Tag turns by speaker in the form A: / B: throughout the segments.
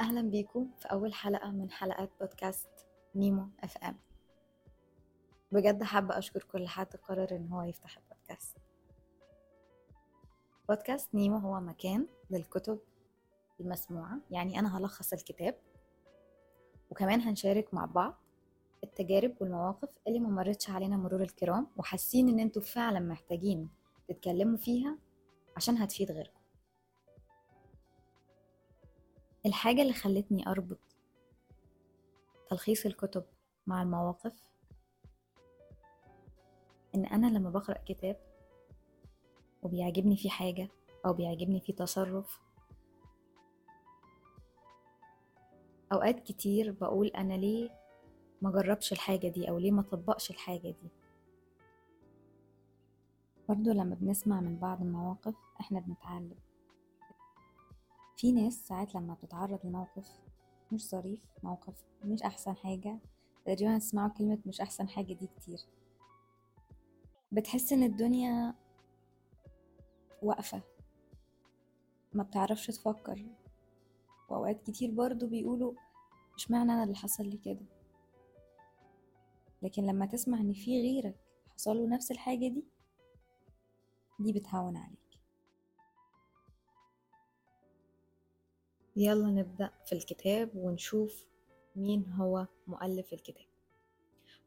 A: أهلا بيكم في أول حلقة من حلقات بودكاست نيمو إف إم. بجد حابة أشكر كل حد قرر إن هو يفتح البودكاست. بودكاست نيمو هو مكان للكتب المسموعة يعني أنا هلخص الكتاب وكمان هنشارك مع بعض التجارب والمواقف اللي ممرتش علينا مرور الكرام وحاسين إن أنتوا فعلا محتاجين تتكلموا فيها عشان هتفيد غيركم. الحاجة اللي خلتني أربط تلخيص الكتب مع المواقف إن أنا لما بقرأ كتاب وبيعجبني فيه حاجة أو بيعجبني فيه تصرف أوقات كتير بقول أنا ليه ما جربش الحاجة دي أو ليه ما طبقش الحاجة دي. برضو لما بنسمع من بعض المواقف إحنا بنتعلم. في ناس ساعات لما بتتعرض لموقف مش ظريف موقف مش أحسن حاجة تقريبا تسمعوا كلمة مش أحسن حاجة دي كتير. بتحس إن الدنيا واقفة. ما بتعرفش تفكر. وأوقات كتير برضو بيقولوا مش معنى أنا اللي حصل لي كده؟ لكن لما تسمع إن في غيرك حصله نفس الحاجة دي دي بتهون عليك. يلا نبدأ في الكتاب ونشوف مين هو مؤلف الكتاب.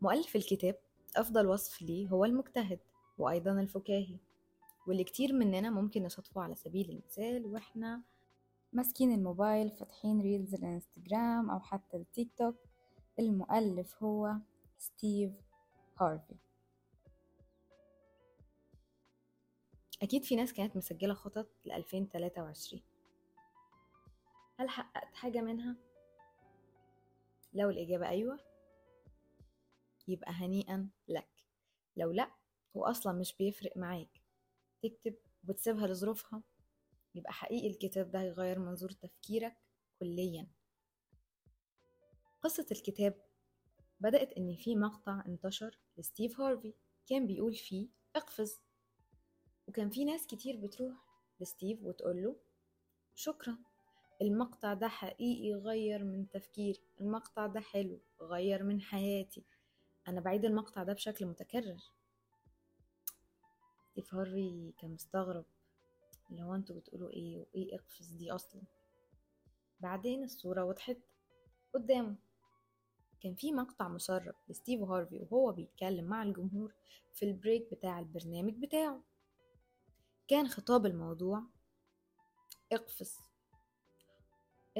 A: مؤلف الكتاب أفضل وصف ليه هو المجتهد وأيضا الفكاهي واللي كتير مننا ممكن نصادفه على سبيل المثال وإحنا ماسكين الموبايل فاتحين reels الإنستجرام أو حتى التيك توك المؤلف هو ستيف هارفي. أكيد في ناس كانت مسجلة خطط ل 2023 هل حققت حاجة منها؟ لو الإجابة أيوة يبقى هنيئا لك. لو لأ وأصلا مش بيفرق معاك. تكتب وبتسيبها لظروفها. يبقى حقيقي الكتاب ده هيغير منظور تفكيرك كليا. قصة الكتاب بدأت إن في مقطع انتشر لستيف هارفي كان بيقول فيه اقفز وكان في ناس كتير بتروح لستيف وتقوله شكرا المقطع ده حقيقي غير من تفكيري المقطع ده حلو غير من حياتي. أنا بعيد المقطع ده بشكل متكرر. ستيف هارفي كان مستغرب اللي هو أنتوا بتقولوا إيه وإيه إقفز دي أصلا. بعدين الصورة وضحت قدامه. كان في مقطع مسرب لستيف هارفي وهو بيتكلم مع الجمهور في ال break بتاع البرنامج بتاعه. كان خطاب الموضوع إقفز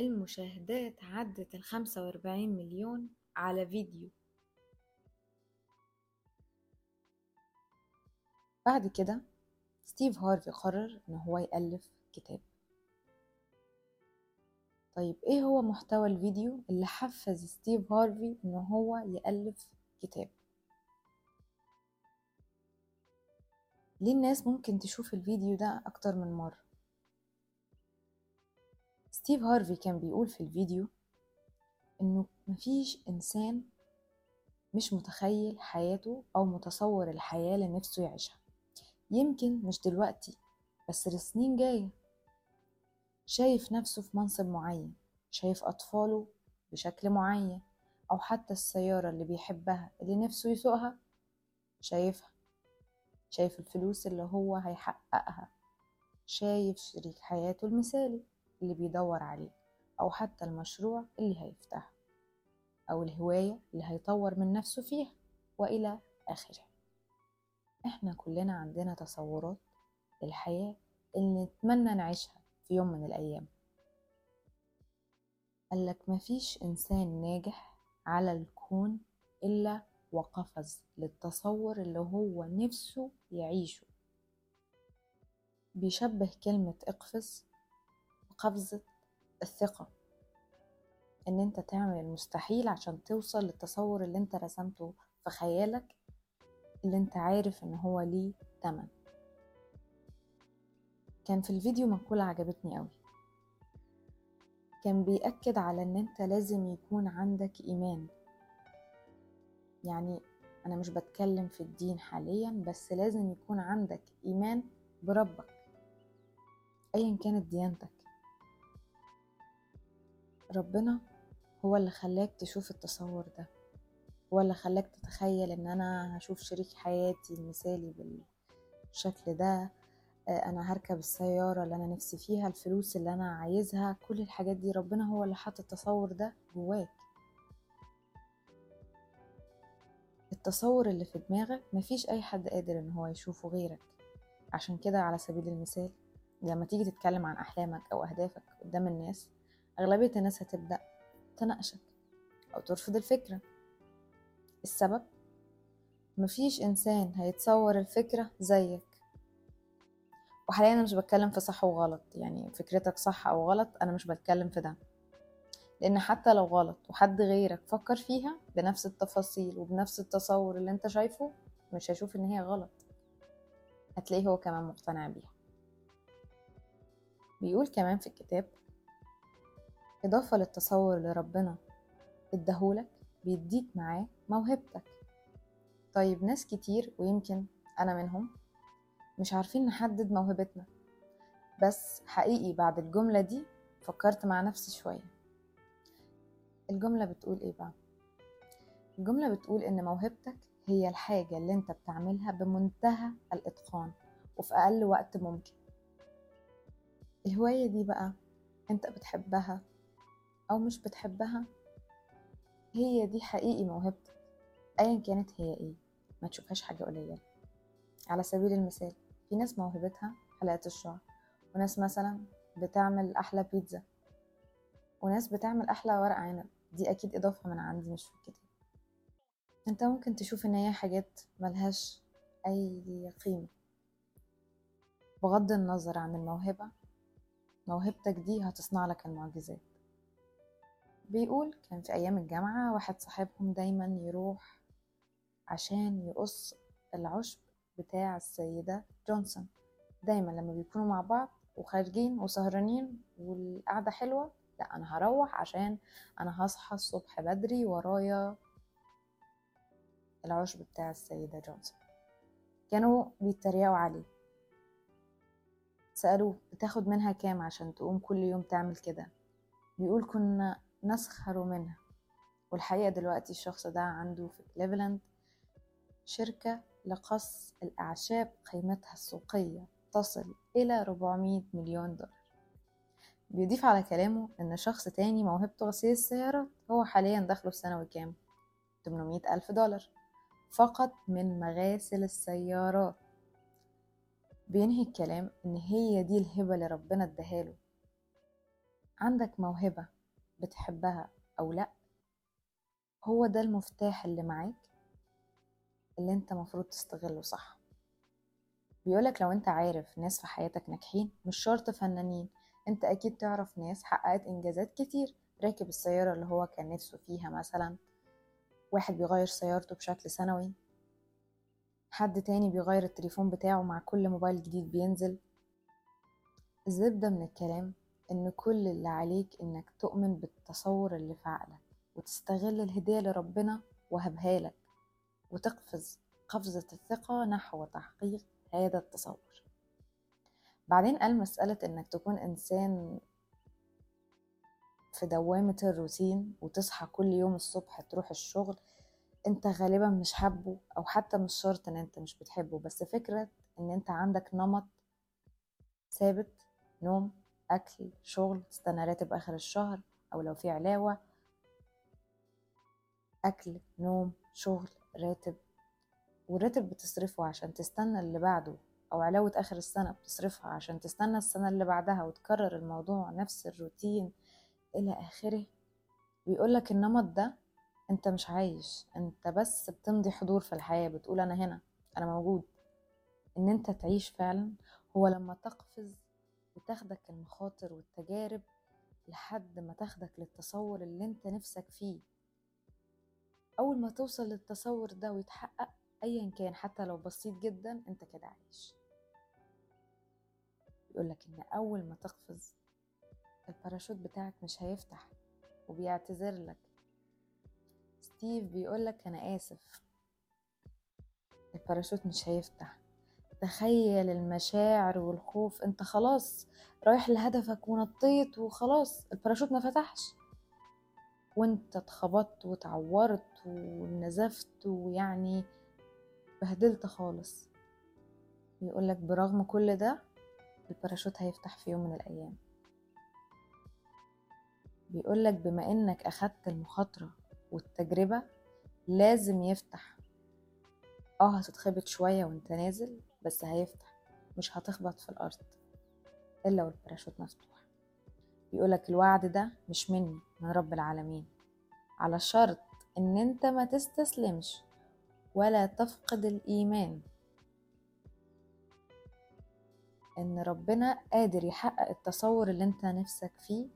A: المشاهدات عدت الخمسة وأربعين مليون على فيديو. بعد كده ستيف هارفي قرر إن هو يألف كتاب. طيب إيه هو محتوى الفيديو اللي حفز ستيف هارفي إن هو يألف كتاب؟ ليه الناس ممكن تشوف الفيديو ده أكتر من مرة؟ ستيف هارفي كان بيقول في الفيديو إنه مفيش إنسان مش متخيل حياته أو متصور الحياة اللي نفسه يعيشها. يمكن مش دلوقتي بس لسنين جاية. شايف نفسه في منصب معين شايف أطفاله بشكل معين أو حتى السيارة اللي بيحبها اللي نفسه يسوقها شايفها. شايف الفلوس اللي هو هيحققها. شايف شريك حياته المثالي. اللي بيدور عليه أو حتى المشروع اللي هيفتحه أو الهواية اللي هيطور من نفسه فيها وإلى آخره إحنا كلنا عندنا تصورات للحياة اللي نتمنى نعيشها في يوم من الأيام. قالك مفيش إنسان ناجح على الكون إلا وقفز للتصور اللي هو نفسه يعيشه. بيشبه كلمة إقفز بقفزة الثقة. إن أنت تعمل المستحيل عشان توصل للتصور اللي أنت رسمته في خيالك اللي أنت عارف إن هو ليه تمن. كان في الفيديو مقولة عجبتني قوي كان بيأكد على إن أنت لازم يكون عندك إيمان. يعني أنا مش بتكلم في الدين حاليا بس لازم يكون عندك إيمان بربك. أيا كانت ديانتك. ربنا هو اللي خلاك تشوف التصور ده هو اللي خلاك تتخيل إن أنا هشوف شريك حياتي المثالي بالشكل ده آه، أنا هركب السيارة اللي أنا نفسي فيها الفلوس اللي أنا عايزها كل الحاجات دي ربنا هو اللي حط التصور ده جواك. التصور اللي في دماغك مفيش أي حد قادر إن هو يشوفه غيرك. عشان كده على سبيل المثال لما تيجي تتكلم عن أحلامك أو أهدافك قدام الناس أغلبية الناس هتبدأ تناقشك أو ترفض الفكرة. السبب؟ مفيش إنسان هيتصور الفكرة زيك. وحاليا أنا مش بتكلم في صح وغلط يعني فكرتك صح أو غلط أنا مش بتكلم في ده. لأن حتى لو غلط وحد غيرك فكر فيها بنفس التفاصيل وبنفس التصور اللي أنت شايفه مش هيشوف إن هي غلط. هتلاقيه هو كمان مقتنع بيها. بيقول كمان في الكتاب إضافة للتصور اللي ربنا اداهولك بيديك معاه موهبتك. طيب ناس كتير ويمكن أنا منهم مش عارفين نحدد موهبتنا. بس حقيقي بعد الجملة دي فكرت مع نفسي شوية. الجملة بتقول إيه بقى؟ الجملة بتقول إن موهبتك هي الحاجة اللي أنت بتعملها بمنتهى الإتقان وفي أقل وقت ممكن. الهواية دي بقى أنت بتحبها أو مش بتحبها؟ هي دي حقيقي موهبتك ايا كانت هي إيه ما تشوفهاش حاجة قليلة. على سبيل المثال في ناس موهبتها حلقة الشعر وناس مثلا بتعمل أحلى بيتزا وناس بتعمل أحلى ورق عنب. دي أكيد إضافة من عندي مش في الكتاب. أنت ممكن تشوف إن هي حاجات ملهاش أي قيمة. بغض النظر عن الموهبة موهبتك دي هتصنع لك المعجزات. بيقول كان في أيام الجامعة واحد صاحبهم دايما يروح عشان يقص العشب بتاع السيدة جونسون. دايما لما بيكونوا مع بعض وخارجين وسهرانين والقعدة حلوة لا أنا هروح عشان أنا هصحى الصبح بدري ورايا العشب بتاع السيدة جونسون. كانوا بيتريقوا عليه. سألوه بتاخد منها كام عشان تقوم كل يوم تعمل كده؟ بيقول كنا نسخر منها. والحقيقة دلوقتي الشخص ده عنده في كليفلاند شركة لقص الأعشاب قيمتها السوقية تصل إلى 400 مليون دولار. بيضيف على كلامه إن شخص تاني موهبته غسيل السيارات هو حاليا دخله في سنوي كام؟ 800 ألف دولار. فقط من مغاسل السيارات. بينهي الكلام إن هي دي الهبة اللي ربنا اداهاله عندك موهبة بتحبها أو لأ هو ده المفتاح اللي معاك اللي أنت مفروض تستغله صح. بيقولك لو أنت عارف ناس في حياتك ناجحين مش شرط فنانين أنت أكيد تعرف ناس حققت إنجازات كتير. راكب السيارة اللي هو كان نفسه فيها مثلا واحد بيغير سيارته بشكل سنوي حد تاني بيغير التليفون بتاعه مع كل موبايل جديد بينزل. الزبدة من الكلام إن كل اللي عليك إنك تؤمن بالتصور اللي في عقلك وتستغل الهدية اللي ربنا وهبها لك وتقفز قفزة الثقة نحو تحقيق هذا التصور. بعدين قال مسألة إنك تكون إنسان في دوامة الروتين وتصحى كل يوم الصبح تروح الشغل أنت غالبا مش حابه أو حتى مش شرط إن أنت مش بتحبه بس فكرة إن أنت عندك نمط ثابت نوم أكل شغل تستنى راتب آخر الشهر أو لو في علاوة. أكل نوم شغل راتب. والراتب بتصرفه عشان تستنى اللي بعده أو علاوة آخر السنة بتصرفها عشان تستنى السنة اللي بعدها وتكرر الموضوع نفس الروتين إلى آخره. بيقولك النمط ده أنت مش عايش أنت بس بتمضي حضور في الحياة بتقول أنا هنا أنا موجود. إن أنت تعيش فعلا هو لما تقفز وتاخدك المخاطر والتجارب لحد ما تاخدك للتصور اللي انت نفسك فيه. أول ما توصل للتصور ده ويتحقق أيا كان حتى لو بسيط جدا أنت كده عايش. يقولك إن أول ما تقفز الباراشوت بتاعك مش هيفتح وبيعتذر لك. ستيف بيقولك أنا آسف. الباراشوت مش هيفتح. تخيل المشاعر والخوف أنت خلاص رايح لهدفك ونطيت وخلاص الباراشوت ما فتحش. وأنت اتخبطت وتعورت ونزفت ويعني بهدلت خالص. بيقولك برغم كل ده الباراشوت هيفتح في يوم من الأيام. بيقولك بما إنك أخدت المخاطرة والتجربة لازم يفتح. آه هتتخبط شوية وأنت نازل بس هيفتح مش هتخبط في الأرض إلا والباراشوت مفتوح. بيقولك الوعد ده مش مني من رب العالمين. على شرط إن أنت ما تستسلمش ولا تفقد الإيمان. إن ربنا قادر يحقق التصور اللي أنت نفسك فيه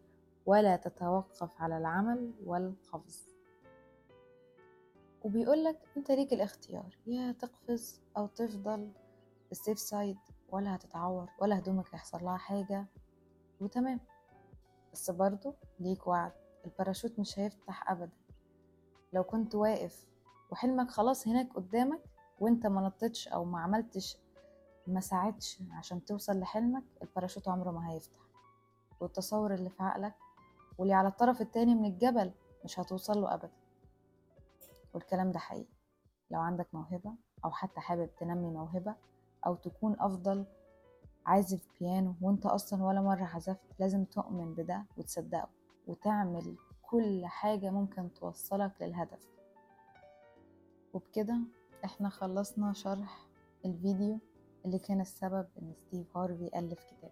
A: ولا تتوقف على العمل والقفز. وبيقولك أنت ليك الاختيار يا تقفز أو تفضل ال safe side ولا هتتعور ولا هدومك هيحصل لها حاجة وتمام. بس برضو ليك وعد الباراشوت مش هيفتح ابدا. لو كنت واقف وحلمك خلاص هناك قدامك وانت ما نطتش أو ما عملتش ما ساعدش عشان توصل لحلمك الباراشوت عمره ما هيفتح. والتصور اللي في عقلك واللي على الطرف التاني من الجبل مش هتوصل له ابدا. والكلام ده حقيقي. لو عندك موهبة أو حتى حابب تنمي موهبة أو تكون أفضل عازف بيانو وأنت أصلا ولا مرة عزفت لازم تؤمن بده وتصدقه وتعمل كل حاجة ممكن توصلك للهدف. وبكده إحنا خلصنا شرح الفيديو اللي كان السبب إن ستيف هارفي ألف كتاب.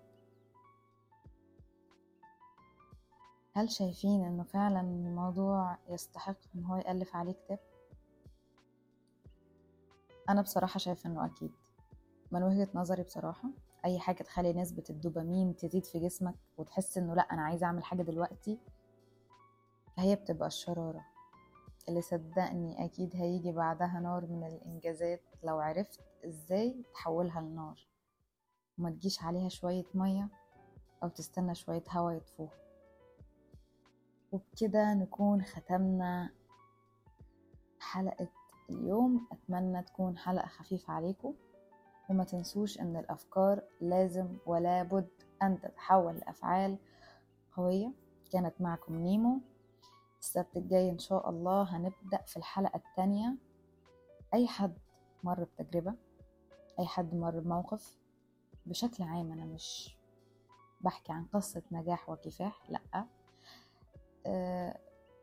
A: هل شايفين إنه فعلا الموضوع يستحق إن هو يألف عليه كتاب؟ أنا بصراحة شايفة إنه أكيد. من وجهة نظري بصراحة أي حاجة تخلي نسبة الدوبامين تزيد في جسمك وتحس إنه لأ أنا عايزة أعمل حاجة دلوقتي هي بتبقى الشرارة. اللي صدقني أكيد هيجي بعدها نار من الإنجازات لو عرفت إزاي تحولها لنار. وما تجيش عليها شوية مية أو تستنى شوية هوا يطفوها. وبكده نكون ختمنا حلقة اليوم. أتمنى تكون حلقة خفيفة عليكم. وما تنسوش أن الأفكار لازم ولا بد أن تتحول لأفعال قوية. كانت معكم نيمو. السبت الجاي إن شاء الله هنبدأ في الحلقة التانية. أي حد مر بتجربة أي حد مر بموقف بشكل عام أنا مش بحكي عن قصة نجاح وكفاح لأ.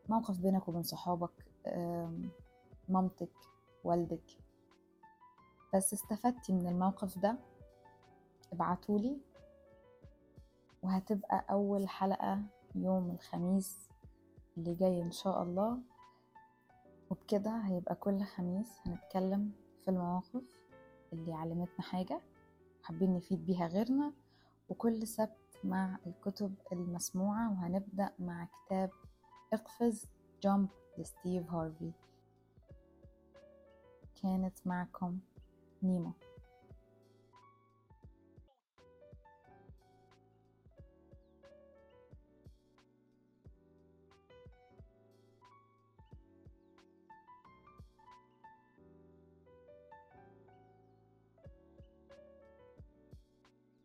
A: موقف بينك وبين صحابك مامتك والدك بس استفدتي من الموقف ده ابعتولي وهتبقى أول حلقة يوم الخميس اللي جاي إن شاء الله. وبكده هيبقى كل خميس هنتكلم في المواقف اللي علمتنا حاجة حابين نفيد بيها غيرنا وكل سبت مع الكتب المسموعة وهنبدأ مع كتاب اقفز جامب لستيف هارفي. كانت معكم نيمو